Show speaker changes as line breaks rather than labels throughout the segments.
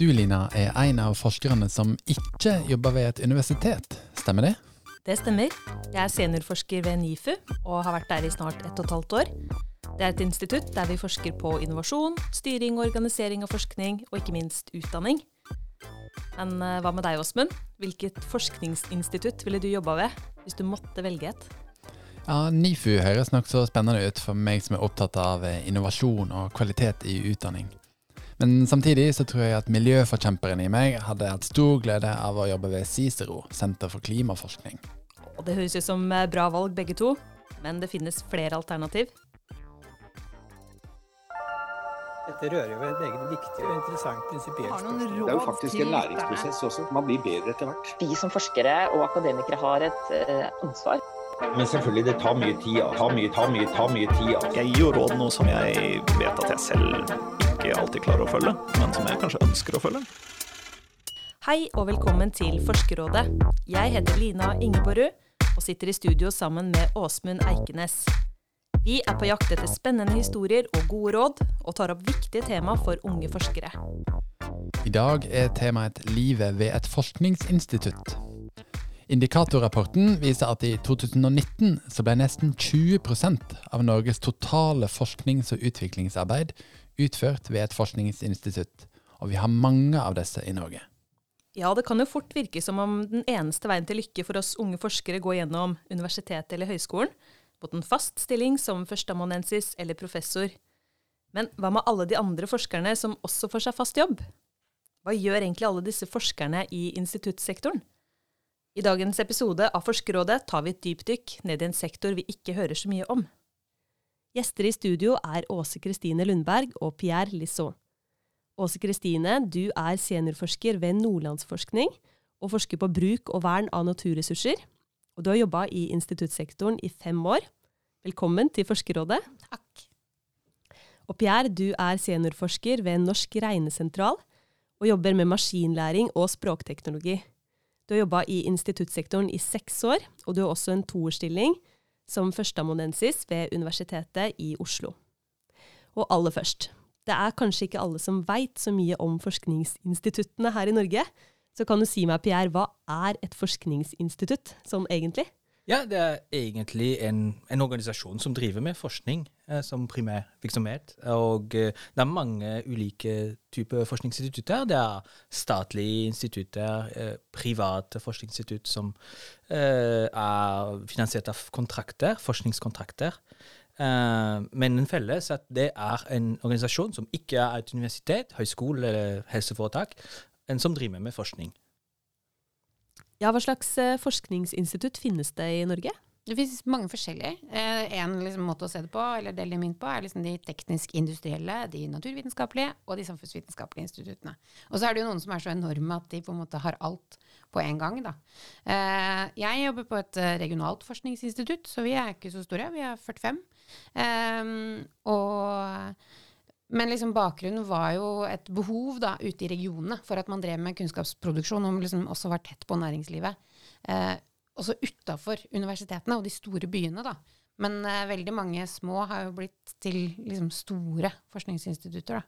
Du Lina er en av forskerne som ikke jobber ved et universitet, stemmer det?
Det stemmer. Jeg er seniorforsker ved NIFU og har vært der i snart ett og et halvt år. Det er et institutt der vi forsker på innovasjon, styring og organisering av forskning, og ikke minst utdanning. Men eh, hva med deg, Åsmund? Hvilket forskningsinstitutt ville du jobba ved, hvis du måtte velge et?
Ja, NIFU høres nokså spennende ut for meg som er opptatt av eh, innovasjon og kvalitet i utdanning. Men samtidig så tror jeg at miljøforkjemperen i meg hadde hatt stor glede av å jobbe ved CICERO, Senter for klimaforskning.
Og det høres ut som eh, bra valg begge to, men det finnes flere alternativ.
Dette rører jo ved et eget viktig og interessant prinsipielt spørsmål.
Det er jo faktisk en læringsprosess også. Man blir bedre etter hvert.
Vi som forskere og akademikere har et eh, ansvar.
Men selvfølgelig, det tar mye tid. Ta Tar mye, ta mye, ta mye tid.
Jeg gir jo råd nå som jeg vet at jeg selv ikke alltid klarer å følge, men som jeg kanskje ønsker å følge.
Hei og velkommen til Forskerrådet. Jeg heter Lina Ingeborg og sitter i studio sammen med Åsmund Eikenes. Vi er på jakt etter spennende historier og gode råd, og tar opp viktige tema for unge forskere.
I dag er temaet livet ved et forskningsinstitutt. Indikatorrapporten viser at i 2019 så ble nesten 20% av Norges totale forsknings- og utviklingsarbeid utført ved et forskningsinstitutt, og vi har mange av disse i Norge.
Ja, det kan jo fort virke som om den eneste veien til lykke for oss unge forskere går gjennom universitetet eller høyskolen, mot en fast stilling som førsteamanuensis eller professor. Men hva med alle de andre forskerne som også får seg fast jobb? Hva gjør egentlig alle disse forskerne i instituttsektoren? I dagens episode av Forskerrådet tar vi et dypdykk ned i en sektor vi ikke hører så mye om. Gjester i studio er Åse Kristine Lundberg og Pierre Lissot. Åse Kristine, du er seniorforsker ved Nordlandsforskning og forsker på bruk og vern av naturressurser. Og du har jobba i instituttsektoren i fem år. Velkommen til Forskerrådet.
Takk.
Og Pierre, du er seniorforsker ved Norsk regnesentral og jobber med maskinlæring og språkteknologi. Du har jobba i instituttsektoren i seks år, og du har også en toerstilling som førsteamanuensis ved Universitetet i Oslo. Og aller først, det er kanskje ikke alle som veit så mye om forskningsinstituttene her i Norge. Så kan du si meg, Pierre, hva er et forskningsinstitutt sånn egentlig?
Ja, det er egentlig en, en organisasjon som driver med forskning eh, som primær virksomhet. Og eh, det er mange ulike typer forskningsinstitutter. Det er statlige institutter, eh, private forskningsinstitutt som eh, er finansiert av kontrakter, forskningskontrakter. Eh, men en felles at det er en organisasjon som ikke er et universitet, høyskole eller helseforetak, en som driver med forskning.
Ja, hva slags eh, forskningsinstitutt finnes det i Norge?
Det finnes mange forskjellige. Eh, en liksom måte å se det på, eller dele dem inn på, er liksom de teknisk-industrielle, de naturvitenskapelige og de samfunnsvitenskapelige instituttene. Og så er det jo noen som er så enorme at de på en måte har alt på en gang. Da. Eh, jeg jobber på et regionalt forskningsinstitutt, så vi er ikke så store. Vi er 45. Eh, og men liksom bakgrunnen var jo et behov da, ute i regionene for at man drev med kunnskapsproduksjon og liksom også var tett på næringslivet. Eh, også utafor universitetene og de store byene, da. Men eh, veldig mange små har jo blitt til liksom store forskningsinstitutter, da.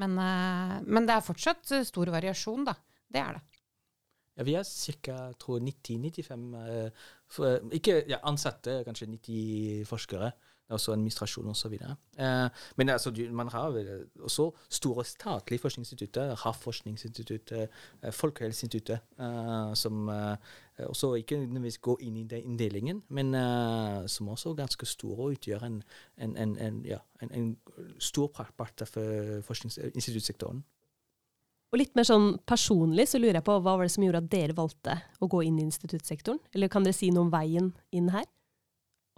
Men, eh, men det er fortsatt eh, stor variasjon, da. Det er det.
Ja, vi er ca. 90-95 eh, Ikke ja, ansatte, kanskje 90 forskere. Også administrasjon osv. Eh, men altså, man har også store statlige forskningsinstitutter. Havforskningsinstituttet, eh, Folkehelseinstituttet, eh, som eh, også ikke nødvendigvis går inn i den inndelingen, men eh, som også er ganske store og utgjør en, en, en, en, ja, stor part av eh, forskningsinstituttsektoren.
Og litt mer sånn personlig så lurer jeg på hva var det som gjorde at dere valgte å gå inn i instituttsektoren? Eller kan dere si noe om veien inn her?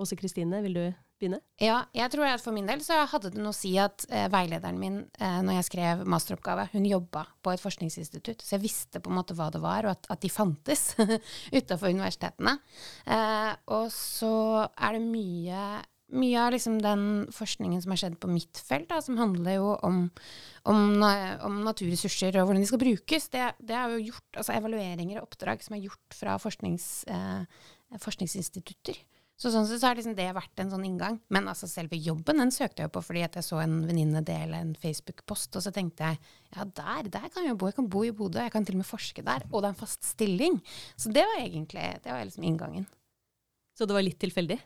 Åse Kristine, vil du begynne?
Ja, jeg tror at for min del så hadde det noe å si at eh, veilederen min, eh, når jeg skrev masteroppgave, hun jobba på et forskningsinstitutt, så jeg visste på en måte hva det var, og at, at de fantes utafor universitetene. Eh, og så er det mye mye av liksom den forskningen som har skjedd på mitt felt, da, som handler jo om, om, om naturressurser og hvordan de skal brukes, det, det er jo gjort, altså evalueringer og oppdrag som er gjort fra forsknings, eh, forskningsinstitutter. Så sånn sett så har liksom det vært en sånn inngang. Men altså selve jobben den søkte jeg jo på fordi at jeg så en venninne dele en Facebook-post, og så tenkte jeg ja, der, der kan jeg bo. Jeg kan bo i Bodø, jeg kan til og med forske der. Og det er en fast stilling. Så det var egentlig det var liksom inngangen.
Så det var litt tilfeldig?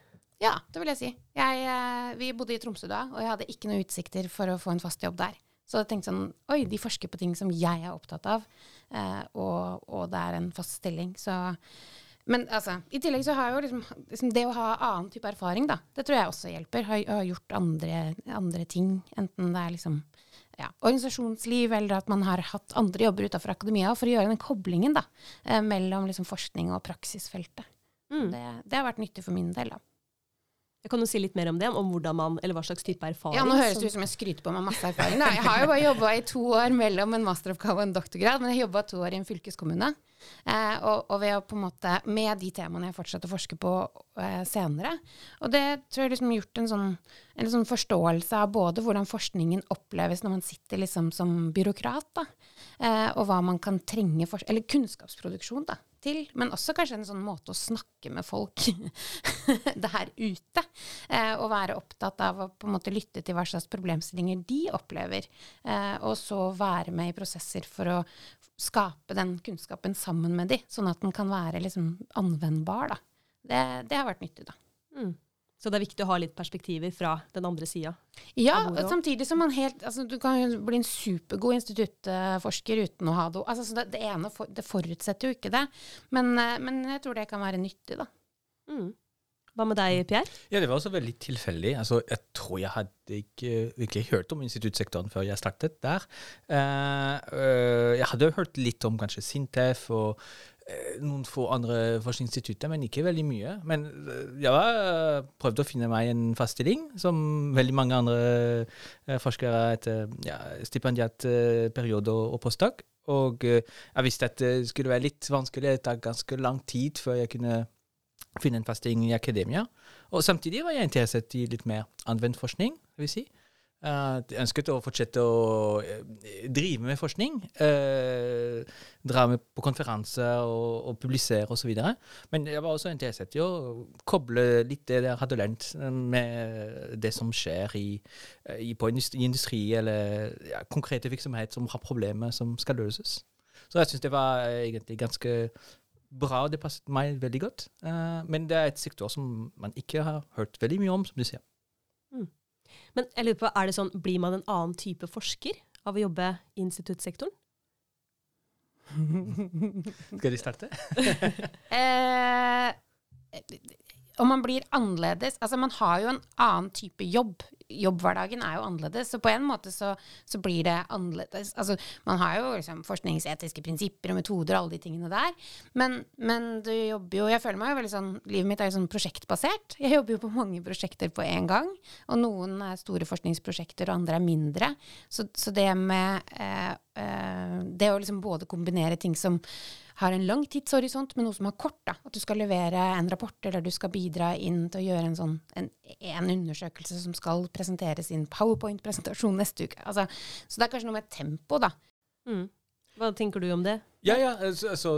Ja, det vil jeg si. Jeg, eh, vi bodde i Tromsø da, og jeg hadde ikke noen utsikter for å få en fast jobb der. Så jeg tenkte sånn Oi, de forsker på ting som jeg er opptatt av, eh, og, og det er en fast stilling. Så men altså, i tillegg så har jo liksom, liksom det å ha annen type erfaring, da, det tror jeg også hjelper. Har, har gjort andre, andre ting, enten det er liksom ja, organisasjonsliv, eller at man har hatt andre jobber utenfor akademia, for å gjøre den koblingen da, eh, mellom liksom forskning og praksisfeltet.
Mm.
Det, det har vært nyttig for min del, da.
Jeg kan jo si litt mer om det, om hvordan man, eller hva slags type erfaring.
Ja, nå høres det ut som jeg skryter på meg masse erfaring. Da. Jeg har jo bare jobba i to år mellom en masteroppgave og en doktorgrad, men jeg jobba to år i en fylkeskommune. Eh, og, og ved å på en måte, med de temaene jeg fortsatte å forske på eh, senere. Og det tror jeg liksom gjort en sånn, en sånn forståelse av både hvordan forskningen oppleves når man sitter liksom som byråkrat, da, eh, og hva man kan trenge for, eller kunnskapsproduksjon da, til, men også kanskje en sånn måte å snakke med folk der ute. Eh, og være opptatt av å på en måte lytte til hva slags problemstillinger de opplever. Eh, og så være med i prosesser for å skape den kunnskapen sammen med de, sånn at den kan være liksom anvendbar. Da. Det, det har vært nyttig, da.
Mm. Så det er viktig å ha litt perspektiver fra den andre sida.
Ja, samtidig som man helt altså, Du kan bli en supergod instituttforsker uten å ha det. Altså, det, det ene for, det forutsetter jo ikke det. Men, eh, men jeg tror det kan være nyttig, da.
Mm. Hva med deg, Pierre?
Ja, det var også veldig tilfeldig. Altså, jeg tror jeg hadde ikke virkelig hørt om instituttsektoren før jeg startet der. Uh, uh, jeg hadde hørt litt om kanskje Sintef og noen få andre forskningsinstitutter, men ikke veldig mye. Men øh, jeg har prøvde å finne meg en fast stilling, som veldig mange andre eh, forskere etter ja, stipendiatperiode og, postdag. Og eh, jeg visste at det skulle være litt vanskelig, det tar ganske lang tid før jeg kunne finne en fast stilling i akademia. Og samtidig var jeg interessert i litt mer anvendt forskning, vil si. Jeg ønsket å fortsette å eh, drive med forskning. eh, dra med på konferanser og, og publisere osv. Men jeg var også interessert i å koble litt det jeg hadde lært, eh, med det som skjer i, i, industri, i industri, eller ja, konkrete virksomhet som har problemer som skal løses. Så jeg syns det var egentlig ganske bra, det passet meg veldig godt. Men det er et sektor som man ikke har hørt veldig mye om, som du sier.
Men jeg lurer på, er det sånn, Blir man en annen type forsker av å jobbe i instituttsektoren?
Skal de starte?
Eh, om man blir annerledes Altså, man har jo en annen type jobb. Jobbhverdagen er jo annerledes, så på en måte så, så blir det annerledes. Altså, man har jo liksom forskningsetiske prinsipper og metoder og alle de tingene der, men, men du jobber jo Jeg føler meg jo veldig sånn Livet mitt er jo sånn prosjektbasert. Jeg jobber jo på mange prosjekter på en gang, og noen er store forskningsprosjekter, og andre er mindre. Så, så det med eh, eh, Det å liksom både kombinere ting som har en lang tidshorisont, men noe som har kort. da. At du skal levere en rapport, eller du skal bidra inn til å gjøre en sånn en, en undersøkelse som skal presenteres i en powerpoint-presentasjon neste uke. Altså, så det er kanskje noe med tempo, da.
Mm. Hva tenker du om det?
Ja, ja, altså, altså,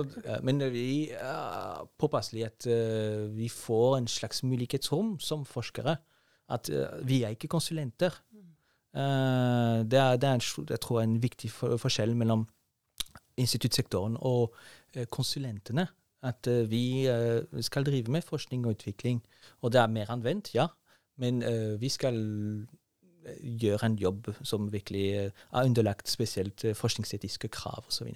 men vi er påpasselige at uh, vi får en slags mulighetsrom som forskere. At uh, vi er ikke konsulenter. Uh, det, er, det er en, jeg tror en viktig for, forskjell mellom instituttsektoren og eh, konsulentene. At eh, vi eh, skal drive med forskning og utvikling. Og det er mer anvendt, ja. Men vi skal gjøre en jobb som virkelig er underlagt spesielt forskningsetiske krav osv.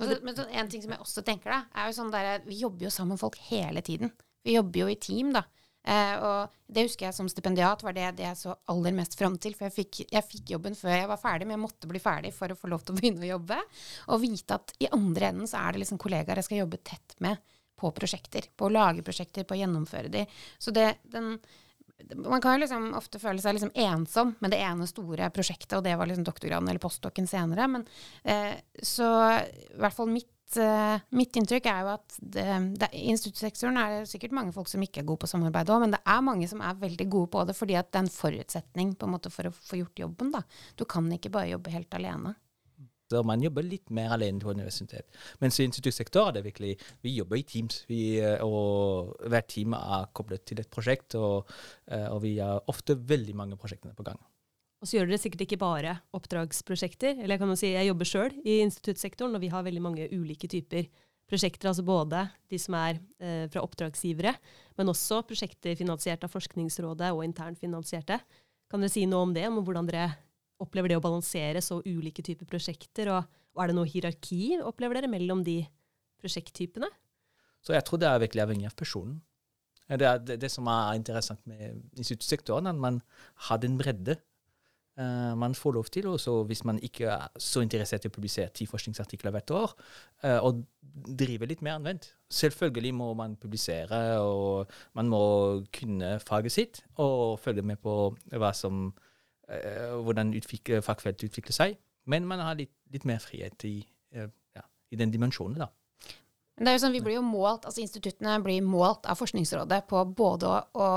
Men en ting som jeg også tenker, da, er jo sånn der, vi jobber jo sammen med folk hele tiden. Vi jobber jo i team, da. Eh, og det husker jeg som stipendiat var det, det jeg så aller mest fram til. For jeg fikk, jeg fikk jobben før jeg var ferdig, men jeg måtte bli ferdig for å få lov til å begynne å jobbe. Og vite at i andre enden så er det liksom kollegaer jeg skal jobbe tett med på prosjekter. På å lage prosjekter, på å gjennomføre de. Så det, den man kan jo liksom ofte føle seg liksom ensom med det ene store prosjektet, og det var liksom doktorgraden eller postdokken senere. Men, eh, så i hvert fall mitt, eh, mitt inntrykk er jo at det, det, i instituttsektoren er det sikkert mange folk som ikke er gode på samarbeid òg, men det er mange som er veldig gode på det, fordi at det er en forutsetning på en måte for å få gjort jobben. Da. Du kan ikke bare jobbe helt alene.
Så man jobber litt mer alene på universitet. Mens i instituttsektoren er det virkelig Vi jobber i teams. Vi, eh, og hvert team er koblet til et prosjekt, og, eh, og vi har ofte veldig mange prosjekter på gang.
Og så gjør dere sikkert ikke bare oppdragsprosjekter. Eller jeg kan jo si jeg jobber sjøl i instituttsektoren, og vi har veldig mange ulike typer prosjekter. Altså både de som er eh, fra oppdragsgivere, men også prosjekter finansiert av Forskningsrådet og internfinansierte. Kan dere si noe om det, om hvordan dere opplever det å balansere så ulike typer prosjekter? Og, og er det noe hierarki, opplever dere, mellom de prosjekttypene?
Så jeg tror det er virkelig avhengig av personen. Det er det, det som er interessant med instituttsektoren, at man har den bredde. Eh, man får lov til, også hvis man ikke er så interessert i å publisere ti forskningsartikler hvert år, uh, og drive litt mer anvendt. Selvfølgelig må man publisere, og man må kunne faget sitt, og følge med på som, uh, hvordan utvikle, fagfeltet utvikler seg. Men man har litt, litt mer frihet i, ja, i den dimensjonen, da.
Det er jo sånn, vi blir jo målt, altså Instituttene blir målt av Forskningsrådet på både å, å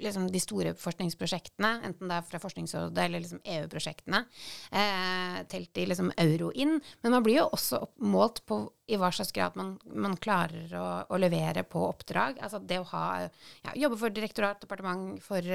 liksom de store forskningsprosjektene, enten det er fra Forskningsrådet eller liksom EU-prosjektene, eh, telt i liksom euro inn. Men man blir jo også målt på i hva slags grad man, man klarer å, å, levere på oppdrag. Altså det å ha ja, Jobbe for direktorat, departement, for,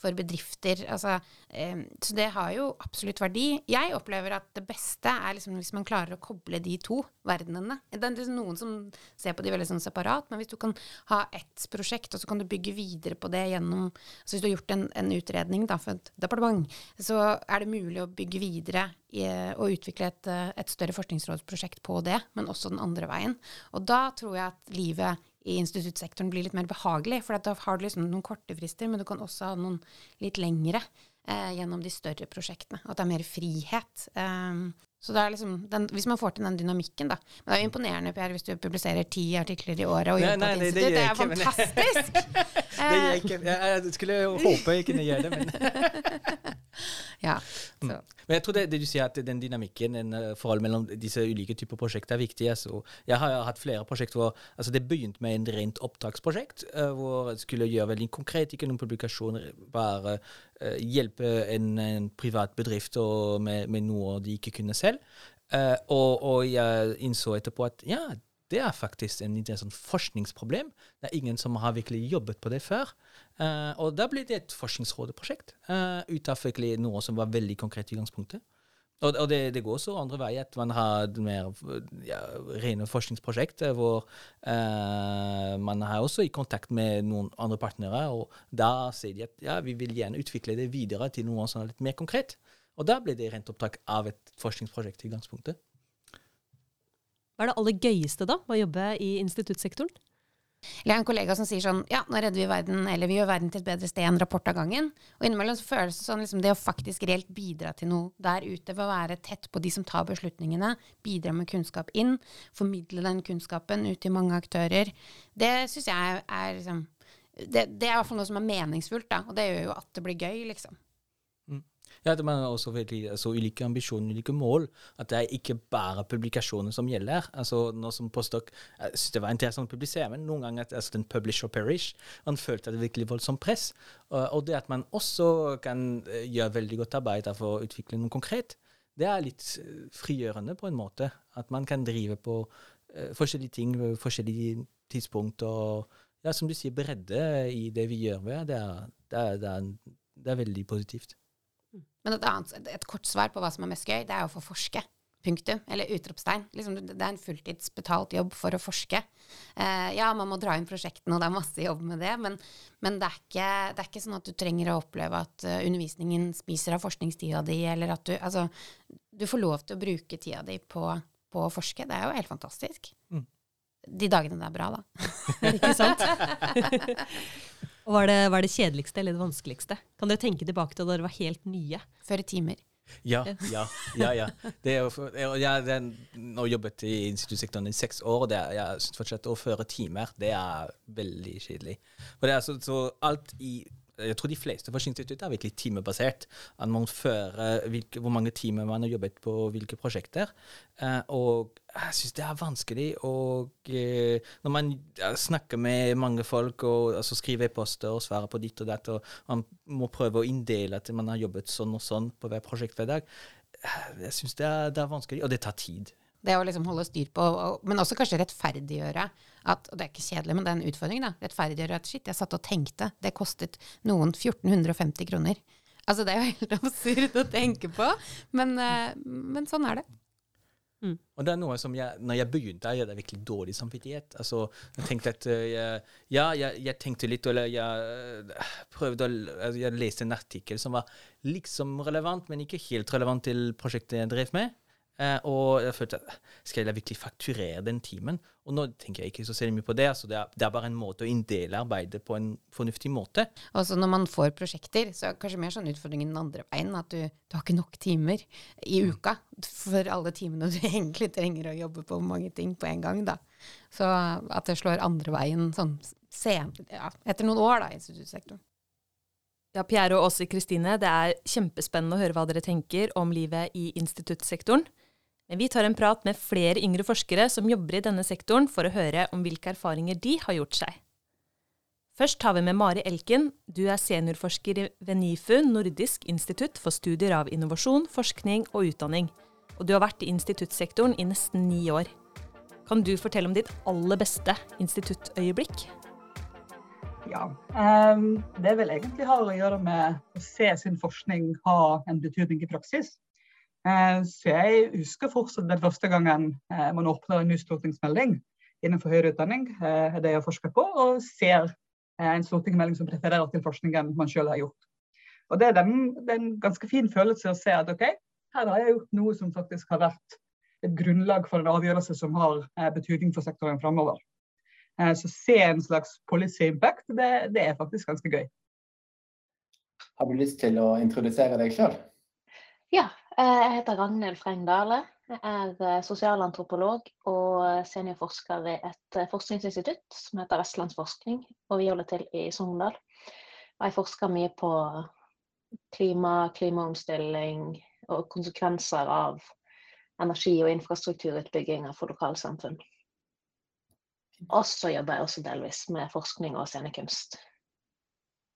for bedrifter. Altså, eh, så det har jo absolutt verdi. Jeg opplever at det beste er liksom hvis man klarer å koble de to verdenene. Det er liksom noen som ser på de veldig sånn separat, men hvis du kan ha ett prosjekt, og så kan du bygge videre på det gjennom så Hvis du har gjort en, en utredning da, for et departement, så er det mulig å bygge videre i, og utvikle et, et større forskningsrådsprosjekt på det, men også den andre veien. Og da tror jeg at livet i instituttsektoren blir litt mer behagelig, for da har du liksom noen korte frister, men du kan også ha noen litt lengre eh, gjennom de større prosjektene. At det er mer frihet. Um, så det er liksom den, Hvis man får til den dynamikken, da. Men det er jo imponerende, Per, hvis du publiserer ti artikler i året og jobber på et institutt. Det, er fantastisk!
det gjør jeg ikke. Jeg skulle håpe jeg kunne gjøre det, men
Ja.
Mm. Men jeg tror det, det, du sier, at den dynamikken, den forholdet forhold mellom disse ulike typer prosjekter, er viktig. Altså. Jeg har hatt flere prosjekter hvor altså Det begynte med en rent opptaksprosjekt, uh, hvor jeg skulle gjøre veldig konkret, ikke noen publikasjoner, bare uh, hjelpe en, en, privat bedrift og, med, med, noe de ikke kunne selv. Og, og, jeg innså etterpå at ja, det er faktisk en interessant forskningsproblem. Det er ingen som har virkelig jobbet på det før. Uh, og da ble det et forskningsrådeprosjekt uh, ut av noe som var veldig konkret i utgangspunktet. Og, og det, det, går også andre veier, at man har mer ja, rene forskningsprosjekter hvor uh, man er også i kontakt med noen andre partnere, og da sier de at ja, vi vil gjerne utvikle det videre til noe som er litt mer konkret. Og da ble det rent opptak av et forskningsprosjekt i utgangspunktet.
Hva er det aller gøyeste da å jobbe i instituttsektoren?
Jeg har en kollega som sier sånn Ja, nå redder vi verden, eller vi gjør verden til et bedre sted, en rapport av gangen. Og innimellom så føles det sånn liksom det å faktisk reelt bidra til noe der ute, ved å være tett på de som tar beslutningene, bidra med kunnskap inn, formidle den kunnskapen ut til mange aktører, det syns jeg er liksom det, det, er i hvert fall noe som er meningsfullt, da. Og det gjør jo at det blir gøy, liksom.
Ja, det er også veldig altså, ulike ambisjoner, ulike mål. At det er ikke bare publikasjoner som gjelder. Altså, nå som postdoc, Jeg synes det var interessant å publisere, men noen ganger altså, den publish or perish. Man følte det virkelig voldsomt press. Og, det at man også kan uh, gjøre veldig godt arbeid for å utvikle noe konkret, det er litt uh, frigjørende på en måte. At man kan drive på uh, forskjellige ting ved forskjellige tidspunkt. Og ja, som du sier, bredde i det vi gjør. Det er, det er, det er, det er veldig positivt.
Men et, annet, et kort svar på hva som er mest gøy, det er å få forske. Punktum. Eller utropstegn. Liksom, det er en fulltidsbetalt jobb for å forske. Eh, ja, man må dra inn prosjektene, og det er masse jobb med det, men, men det, er ikke, det, er ikke, sånn at du trenger å oppleve at uh, undervisningen spiser av forskningstida di, eller at du Altså, du får lov til å bruke tida di på, på å forske. Det er jo helt fantastisk. Mm. De dagene det er bra, da.
ikke sant? Og hva er, det, hva er, det, kjedeligste eller det vanskeligste? Kan dere tenke tilbake til da dere var helt nye?
Føre timer.
Ja, ja, ja. ja. Det er jeg har jobbet i instituttsektoren i seks år, og det er, jeg syns fortsatt å føre timer det er veldig kjedelig. For det er så, så alt i jeg tror de fleste forskningsinstitutter er virkelig timebasert. At man fører hvilke, hvor mange timer man har jobbet på hvilke prosjekter. Uh, og jeg syns det er vanskelig. Og uh, når man snakker med mange folk og altså, skriver e-poster og svarer på ditt og datt, og man må prøve å inndele at man har jobbet sånn og sånn på hver prosjekt hver dag jeg syns det, det er vanskelig, og det tar tid.
Det å liksom holde styr på, men også kanskje rettferdiggjøre at, og det er ikke kjedelig, men det er en utfordring, da. Rettferdiggjøre at shit, jeg satt og tenkte, det kostet noen 1450 kroner. Altså det er jo helt absurd å tenke på, men, eh, men sånn er det.
Og det er noe som jeg, når jeg begynte, jeg hadde virkelig dårlig samvittighet. Altså, jeg tenkte at eh, jeg, Ja, jeg, jeg tenkte litt, eller jeg eh, prøvde å altså, Jeg leste en artikkel som var liksom relevant, men ikke helt relevant til prosjektet jeg drev med. Eh, og jeg følte skal jeg virkelig fakturere den timen? Og nå tenker jeg ikke så særlig mye på det. Altså det er, det er bare en måte å inndele arbeidet på en fornuftig måte.
Og så når man får prosjekter, så er det kanskje mer sånn utfordringen den andre veien, at du, du har ikke nok timer i uka for alle timene du egentlig trenger å jobbe på mange ting på en gang, da. Så at det slår andre veien sånn sent, ja, etter noen år da, i instituttsektoren.
Ja, Pierre og Åse Kristine, det er kjempespennende å høre hva dere tenker om livet i instituttsektoren. Men vi tar en prat med flere yngre forskere som jobber i denne sektoren, for å høre om hvilke erfaringer de har gjort seg. Først tar vi med Mari Elken. Du er seniorforsker ved NIFU, Nordisk institutt for studier av innovasjon, forskning og utdanning. Og du har vært i instituttsektoren i nesten ni år. Kan du fortelle om ditt aller beste instituttøyeblikk?
Ja. ehm, det vil egentlig ha å gjøre med å se sin forskning ha en betydning i praksis. Eh, så jeg husker fortsatt den første gangen eh, man åpner en ny stortingsmelding innenfor høyere utdanning, eh, det jeg har forsket på, og ser en stortingsmelding som refererer til forskningen man selv har gjort. Og det er, den, det er en ganske fin følelse å se at OK, her har jeg gjort noe som faktisk har vært et grunnlag for en avgjørelse som har betydning for sektoren framover. Eh, Så se en slags policy impact, det, det er faktisk ganske gøy.
Har du lyst til å introdusere deg sjøl?
Ja, jeg heter Ragnhild Freng Dale. Jeg er eh, sosialantropolog og seniorforsker ved et eh, forskningsinstitutt som heter Vestlandsforskning, og vi holder til i Sogndal. Jeg forsker mye på klima, klimaomstilling og konsekvenser av energi- og infrastrukturutbygginger for lokalsamfunn. Og så jobber jeg også delvis med forskning og scenekunst.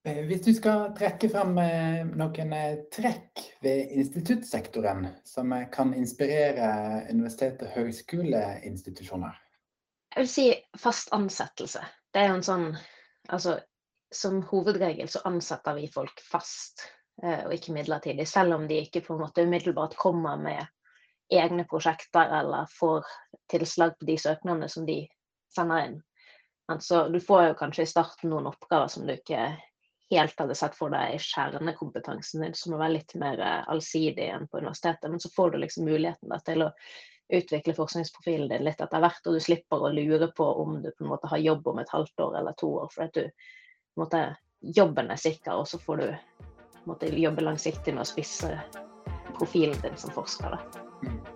Eh, Hvis du skal trekke frem eh, noen eh, trekk ved instituttsektoren som kan inspirere universitet- og høyskoleinstitusjoner?
Jeg vil si fast ansettelse. Det er jo en sånn Altså, som hovedregel så ansetter vi folk fast, og ikke midlertidig. Selv om de ikke på en måte umiddelbart kommer med egne prosjekter eller får tilslag på de søknadene som de sender inn. Altså, du får jo kanskje i starten noen oppgaver som du ikke helt hadde sett for deg kjernekompetansen din, som må være litt mer eh, allsidig enn på universitetet. Men så får du liksom muligheten da, til å utvikle forskningsprofilen din litt etter hvert, og du slipper å lure på om du på en måte har jobb om et halvt år eller to år. For at du, på en måte, jobben er sikker, og så får du på en måte, jobbe langsiktig med å spisse profilen din som forsker. Da.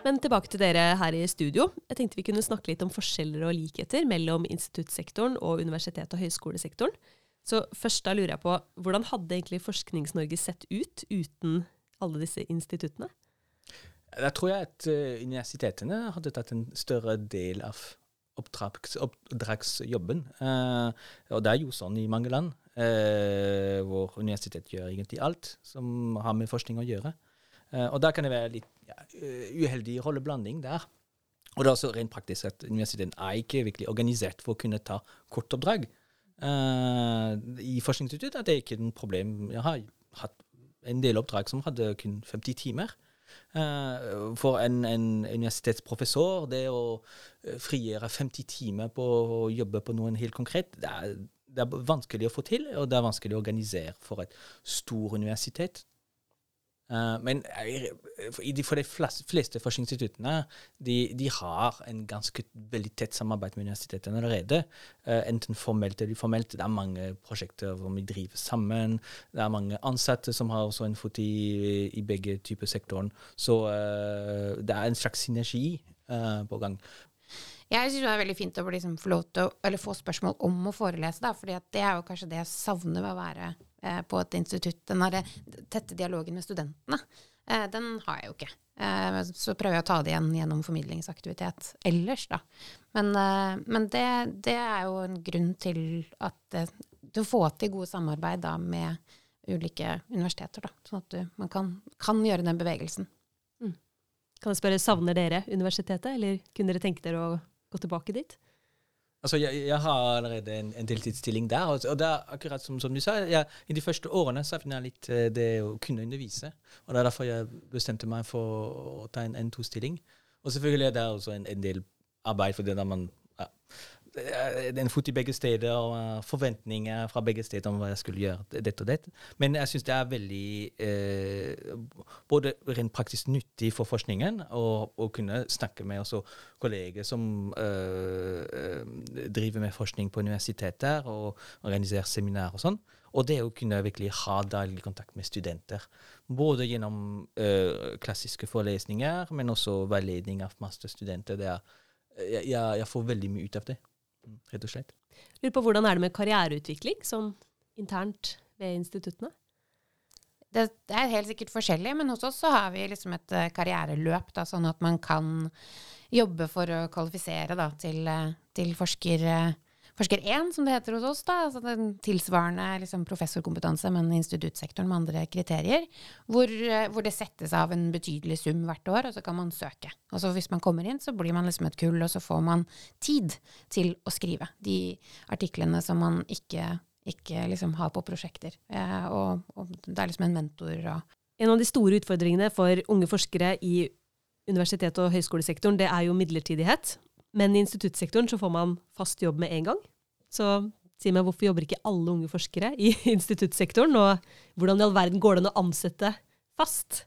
Men tilbake til dere her i studio. Jeg tenkte vi kunne snakke litt om forskjeller og likheter mellom instituttsektoren og universitet- og høyskolesektoren. Så først da lurer jeg på, hvordan hadde egentlig Forsknings-Norge sett ut uten alle disse instituttene?
Da tror jeg at eh, universitetene hadde tatt en større del av oppdrags, oppdragsjobben. Eh, og det er jo sånn i mange land, eh, hvor universitet gjør egentlig alt som har med forskning å gjøre. Eh, og da kan det være litt ja, eh, uheldig rolleblanding der. Og det er også rent praktisk at universiteten er ikke virkelig organisert for å kunne ta kortoppdrag. Uh, I forskningsinstituttet er det ikke noe problem. Jeg har hatt en del oppdrag som hadde kun 50 timer. Uh, for en, en universitetsprofessor, det å frigjøre 50 timer på å jobbe på noe helt konkret, det er, det er vanskelig å få til, og det er vanskelig å organisere for et stor universitet. Eh, men eh, for de- for fleste forskningsinstituttene de, de har en ganske veldig tett samarbeid med universitetene allerede. eh, enten formelt eller uformelt. Det er mange prosjekter hvor vi driver sammen. Det er mange ansatte som har også en fot i, i begge typer sektoren. Så det er en slags synergi på gang.
Jeg syns det er veldig fint å liksom få å, få spørsmål om å forelese, fordi det er jo kanskje det jeg savner ved å være eh, på et institutt. Den derre tette dialogen med studentene. Eh, den har jeg jo ikke. Eh, så prøver jeg å ta det igjen gjennom formidlingsaktivitet ellers, da. Men, eh, men det, det er jo en grunn til at eh, Du får til gode samarbeid da med ulike universiteter. Da, sånn at du, man kan, kan gjøre den bevegelsen.
Kan jeg spørre, Savner dere universitetet, eller kunne dere tenke dere å gå tilbake dit?
Altså, jeg, jeg har allerede en, en deltidsstilling der, og, og det er akkurat som, som du sa, jeg, i de første årene savner jeg litt eh, det å kunne undervise. Og det er derfor jeg bestemte meg for å ta en N2-stilling. Og selvfølgelig er det også en, en del arbeid for det der man ja, det er en fot i begge steder, og uh, forventninger fra begge steder om hva jeg skulle gjøre, dette og dette. Men jeg syns det er veldig eh, både rent praktisk nyttig for forskningen å kunne snakke med også kolleger som eh, eh, driver med forskning på universiteter og organiserer seminarer og sånn. Og det å kunne virkelig ha daglig kontakt med studenter. Både gjennom eh, klassiske forelesninger, men også veiledning av masterstudenter. Er, jeg, jeg får veldig mye ut av det rett og slett.
Lurer på Hvordan er det med karriereutvikling sånn internt ved instituttene?
Det, det, er helt sikkert forskjellig, men hos oss så har vi liksom et uh, karriereløp, da, sånn at man kan jobbe for å kvalifisere da, til, uh, til forsker, uh, forsker 1, som det heter hos oss. da, altså den Tilsvarende liksom, professorkompetanse, men instituttsektoren med andre kriterier. Hvor, eh, hvor, det settes av en betydelig sum hvert år, og så kan man søke. Og så Hvis man kommer inn, så blir man liksom et kull, og så får man tid til å skrive de artiklene som man ikke, ikke liksom har på prosjekter. Eh, og, og, det er liksom en mentor. Og
en av de store utfordringene for unge forskere i universitet- og høyskolesektoren, det er jo midlertidighet. Men i instituttsektoren så får man fast jobb med en gang. Så si meg, hvorfor jobber ikke alle unge forskere i instituttsektoren? Og hvordan i all verden går det an å ansette fast?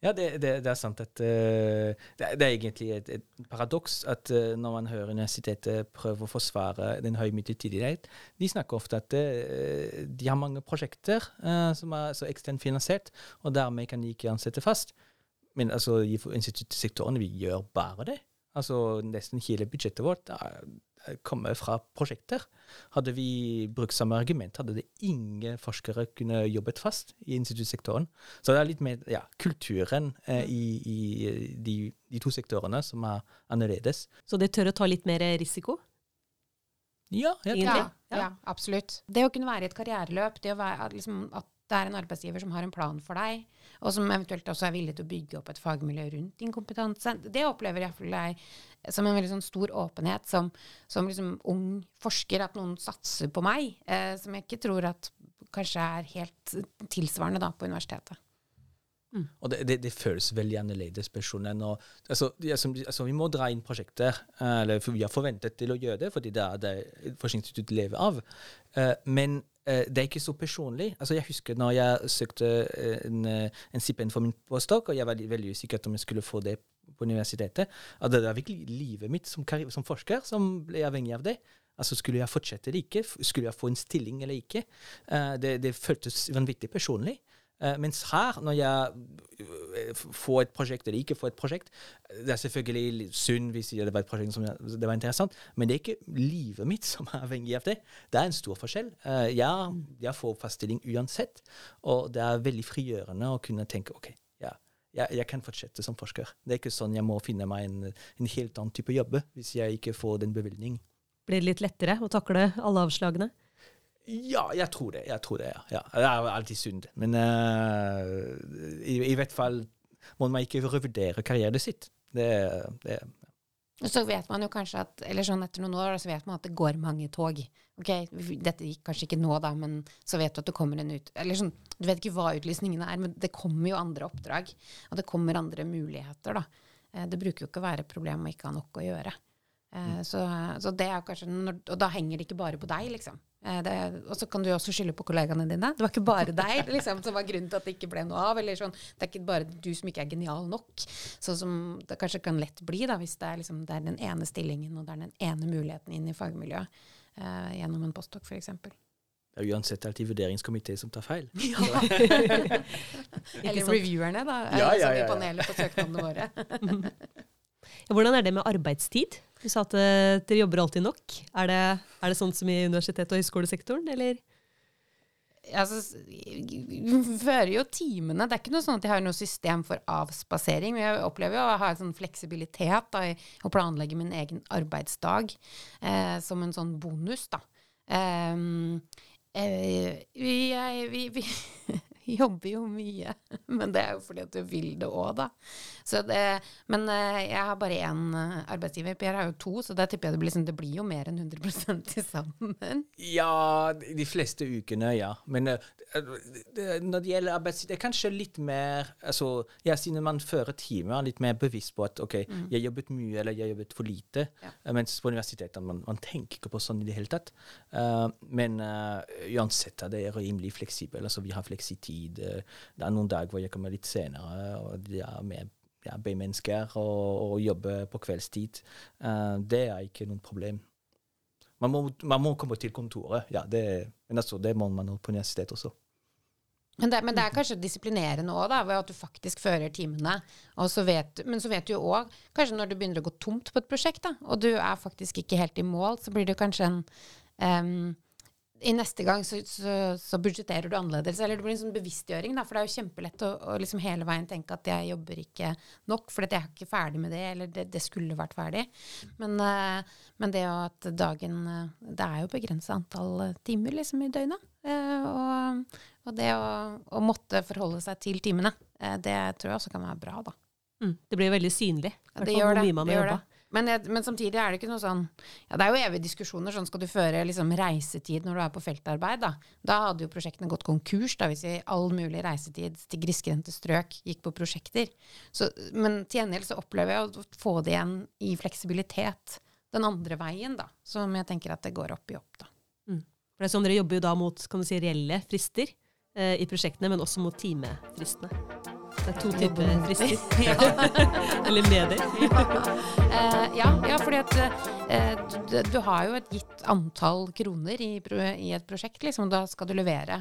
Ja, det, det, det er sant at uh, det, det, er egentlig et, et paradoks at uh, når man hører universitetet prøve å forsvare den høye midlertidighet De snakker ofte at uh, de har mange prosjekter som er så eksternt finansiert, og dermed kan de ikke ansette fast. Men altså, i instituttsektoren vi gjør bare det. Altså, Nesten hele budsjettet vårt kommer fra prosjekter. Hadde vi brukt samme argument, hadde det ingen forskere kunne jobbet fast i instituttsektoren. Så det er litt mer ja, kulturen eh, i, i de, de, to sektorene som er annerledes.
Så det tør å ta litt mer risiko?
Ja,
ja, ja, ja, absolutt. Det å kunne være i et karriereløp, det å være, liksom, at det er en arbeidsgiver som har en plan for deg, og som eventuelt også er villig til å bygge opp et fagmiljø rundt din kompetanse. Det opplever iallfall jeg som en veldig sånn stor åpenhet som, som liksom ung forsker, at noen satser på meg, eh, som jeg ikke tror at kanskje er helt tilsvarende da på universitetet.
Mm. Og det, det, det, føles veldig annerledes. personen. Og, altså, altså, vi må dra inn prosjekter, eh, eller for vi har forventet til å gjøre det, fordi det er det forskningsinstituttet lever av. Uh, men det er ikke så personlig. Altså, jeg husker når jeg søkte en, en stipend for min postdoc, og jeg var veldig usikker om jeg skulle få det på universitetet. at Det var virkelig livet mitt som, som forsker som ble avhengig av det. Altså, Skulle jeg fortsette eller ikke? Skulle jeg få en stilling eller ikke? Det, det føltes vanvittig personlig. Uh, mens her, når jeg uh, får et prosjekt eller ikke får et prosjekt Det er selvfølgelig synd hvis det var et prosjekt som det var interessant, men det er ikke livet mitt som er avhengig av det. Det er en stor forskjell. Ja, jeg får faststilling uansett, og det er veldig frigjørende å kunne tenke OK, ja, jeg, jeg, kan fortsette som forsker. Det er ikke sånn jeg må finne meg en, en helt annen type jobb hvis jeg ikke får den bevilgningen.
Blir det litt lettere å takle alle avslagene?
Ja, jeg tror det. Jeg tror det, ja. ja. Det er alltid synd. Men uh, i, i, hvert fall må man ikke revurdere karrieren sitt. Det, det
så vet man jo kanskje at eller sånn etter noen år så vet man at det går mange tog. Ok, Dette gikk kanskje ikke nå, da, men så vet du at det kommer en ut... Eller sånn, Du vet ikke hva utlysningene er, men det kommer jo andre oppdrag. Og det kommer andre muligheter, da. Eh, det bruker jo ikke å være et problem å ikke ha nok å gjøre. Mm. Så, så, det er kanskje Og da henger det ikke bare på deg, liksom. Eh, det, og så kan du også skylde på kollegaene dine. Det var ikke bare deg liksom, som var grunnen til at det ikke ble noe av. eller sånn, Det er ikke bare du som ikke er genial nok. Sånn som det kanskje kan lett bli da, hvis det er, liksom, det er den ene stillingen og det er den ene muligheten inn i fagmiljøet eh, gjennom en postdoc f.eks.
Det er uansett alltid vurderingskomité som tar feil.
Ja. Eller reviewerne, da. Ja, ja, ja, ja. I panelet på søknadene våre.
Hvordan er det med arbeidstid? Du sa at uh, dere jobber alltid nok. Er det, er det sånn som i universitet- og høyskolesektoren, eller?
Altså, fører jo timene. Det er ikke noe sånn at jeg har noe system for avspasering. Men jeg opplever jo å ha en sånn fleksibilitet da, å planlegge min egen arbeidsdag eh, som en sånn bonus. da. Um, Eh, vi, jeg, vi, vi jobber jo mye, men det er jo fordi at du vil det òg, da. Så det, men eh, jeg har bare én eh, arbeidsgiver. Per har jo to, så da tipper jeg det blir, liksom, det blir jo mer enn 100 til sammen.
Ja, de fleste ukene, ja. Men eh, det, når det gjelder arbeidstid, det er kanskje litt mer altså, ja, Siden man fører timer, er litt mer bevisst på at OK,
Mm.
jeg jobbet mye, eller jeg jobbet for lite.
Ja.
Mens på universitetet man, man tenker ikke på sånn i det hele tatt. Uh, men uh, uansett er rimelig fleksibel. Altså, vi har fleksitid. Eh, det er noen dager hvor jeg kommer litt senere, og det er med ja, B-mennesker og, og jobber på kveldstid. Uh, det er ikke noe problem. Man må, man må komme til kontoret, ja, det, men altså, det må man på universitetet også.
Men det, men det er kanskje disiplinerende òg, ved at du faktisk fører timene. Så vet, men så vet du jo òg, kanskje når det begynner å gå tomt på et prosjekt, da, og du er faktisk ikke helt i mål, så blir det kanskje en em, i neste gang så, så, så budsjetterer du annerledes. Eller det blir en sånn bevisstgjøring, da, for det er jo kjempelett å, å liksom hele veien tenke at jeg jobber ikke nok, for jeg er ikke ferdig med det, eller det, det skulle vært ferdig. Men, eh, men det at dagen eh, Det er jo begrensa antall eh, timer liksom i døgnet. Og, og det å, å måtte forholde seg til timene, det tror jeg også kan være bra, da.
Mm. Det blir veldig synlig. Ja,
Det gjør det. det gjør det. Men, jeg, men samtidig er det ikke noe sånn ja, Det er jo evige diskusjoner. Sånn skal du føre liksom, reisetid når du er på feltarbeid. Da, da hadde jo prosjektene gått konkurs da, hvis vi all mulig reisetid til grisgrendte strøk gikk på prosjekter. Så, men til gjengjeld så opplever jeg å få det igjen i fleksibilitet den andre veien, da. Som jeg tenker at det går opp i opp, da.
For det er sånn Dere jobber jo da mot kan du si, reelle frister eh, i prosjektene, men også mot timefristene. Det er to typer frister.
Ja.
Eller medier.
Eh, ja, ja, fordi at eh, du, du har jo et gitt antall kroner i, i et prosjekt, liksom. Da skal du levere.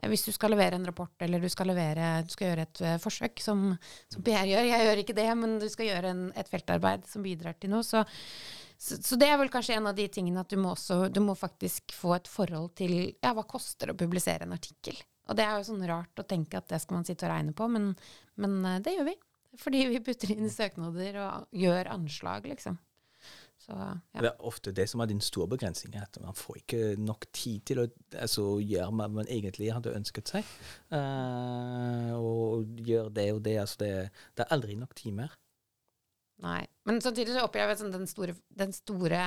Eh, Hvis du skal levere en rapport, eller du skal, levere, du skal gjøre et forsøk, som, som PR gjør, jeg gjør ikke det, men du skal gjøre en, et feltarbeid som bidrar til noe, så, så, så det er vel kanskje en av de tingene at du må også, du må faktisk få et forhold til, ja, hva koster å publisere en artikkel? Og det er jo sånn rart å tenke at det skal man sitte og regne på, men, men eh, det gjør vi. Fordi vi putter inn søknader og gjør anslag, liksom. Så, ja.
Det er ofte det som er din store begrensning, at man får ikke nok tid til å altså, gjøre hva man egentlig hadde ønsket seg. Uh, og gjøre det og det. Altså det, det er aldri nok timer.
Nei. Men samtidig så opplever jeg sånn den store, den store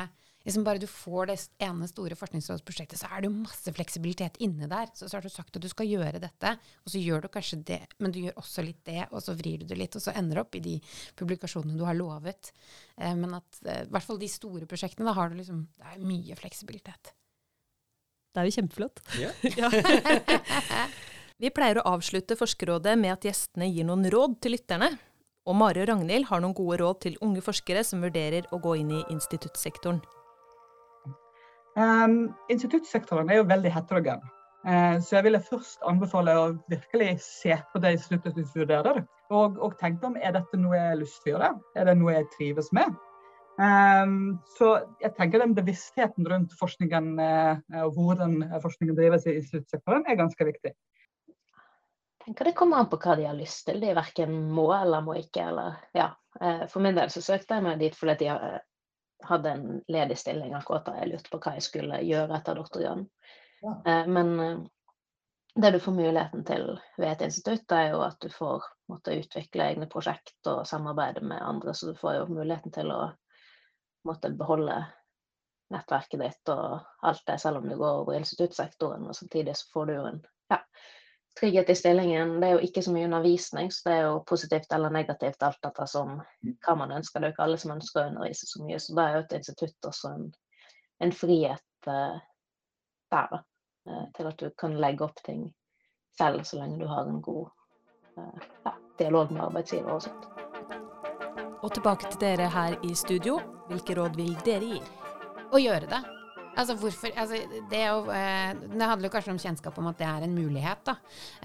liksom Bare du får det ene store forskningsrådsprosjektet, så er det jo masse fleksibilitet inne der. Så, så har du sagt at du skal gjøre dette, og så gjør du kanskje det, men du gjør også litt det, og så vrir du det litt, og så ender det opp i de publikasjonene du har lovet. Eh, men at eh, i hvert fall de store prosjektene, da har du liksom Det er mye fleksibilitet.
Det er jo kjempeflott.
Ja.
Ja. Vi pleier å avslutte Forskerrådet med at gjestene gir noen råd til lytterne. Og Mari og Ragnhild har noen gode råd til unge forskere som vurderer å gå inn i instituttsektoren.
Um, instituttsektoren er jo veldig heterogen. Uh, så jeg ville først anbefale å virkelig se på det instituttet du studerer, og, og tenke om er dette noe jeg har lyst til å gjøre. Er det noe jeg trives med? Um, så jeg tenker den bevisstheten rundt forskningen uh, og hvordan forskningen drives i instituttsektoren, er ganske viktig.
Jeg tenker det kommer an på hva de har lyst til. De verken må eller må ikke. Eller, ja. Eh, For min del så søkte jeg meg dit fordi eh, hadde en ledig stilling akkurat da jeg lurte på hva jeg skulle gjøre etter doktorgraden.
Ja.
Eh, Men eh, det du får muligheten til ved et institutt, er jo at du får måtte utvikle egne prosjekt og samarbeide med andre, så du får jo muligheten til å måtte beholde nettverket ditt og alt det, selv om du går over i instituttsektoren. Og samtidig så får du jo en ja, trygghet i stillingen. Det er jo ikke så mye undervisning, så det er jo positivt eller negativt alt etter som hva man ønsker. Det er jo ikke alle som ønsker å undervise så mye, så da er jo et institutt også en, en frihet uh, der, eh, til at du kan legge opp ting selv, så lenge du har en god uh, ja, dialog med arbeidsgiver og sånt.
Og tilbake til dere her i studio. Hvilke råd vil dere gi?
Å gjøre det. Altså hvorfor altså det, jo, eh, det handler jo kanskje om kjennskap om at det er en mulighet, da.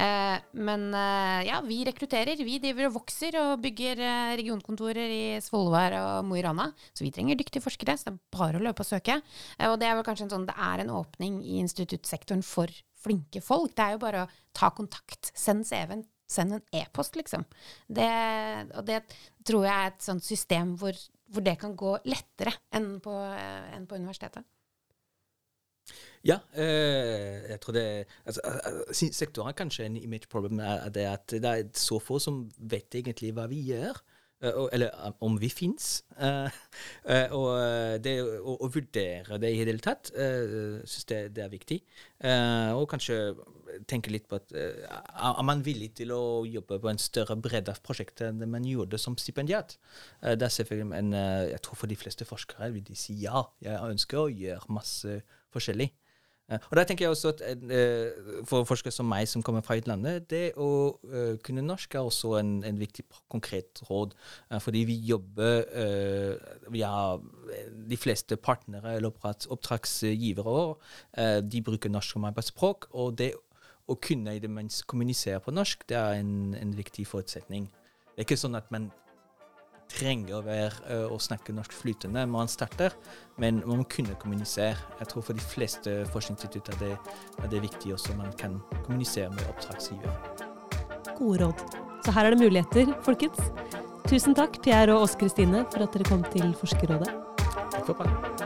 Eh, men eh, ja, vi rekrutterer. Vi driver og vokser og bygger regionkontorer i Svolvær og Mo i Rana. Så vi trenger dyktige forskere, så det er bare å løpe og søke. Og det er vel kanskje en sånn, det er en åpning i instituttsektoren for flinke folk. Det er jo bare å ta kontakt. Send CV-en. Send en e-post, liksom. Det, og det tror jeg er et sånt system hvor, hvor det kan gå lettere enn på, enn på universitetet.
Ja, eh, jeg tror det altså, eh, Sektoren har kanskje en image problem. Er det at det er så få som vet egentlig hva vi gjør. Uh, eller um, om vi fins. Uh, og det å, å, vurdere det i det hele tatt, syns det, det, er viktig. og kanskje tenke litt på at er man villig til å jobbe på en større bredde av prosjektet enn man gjorde som stipendiat? det er selvfølgelig en, Jeg tror for de fleste forskere vil de si ja, jeg ønsker å gjøre masse forskjellig. Eh, og da tenker jeg også at uh, For forskere som meg, som kommer fra utlandet, det å kunne norsk er også en, en viktig konkret råd. Fordi vi jobber Vi har de fleste partnere eller oppdragsgivere de bruker norsk som arbeidsspråk. Og det å kunne i det minste kommunisere på norsk, det er en, en viktig forutsetning. Det er ikke sånn at man trenger å være å snakke norsk flytende når man starter, men man må kunne kommunisere. Jeg tror for de fleste forskningsinstitutter er det, er det viktig også man kan kommunisere med oppdragsgiver.
Gode råd. Så her er det muligheter, folkens. Tusen takk, Pierre og Åse Kristine, for at dere kom til Forskerrådet.
Takk for praten.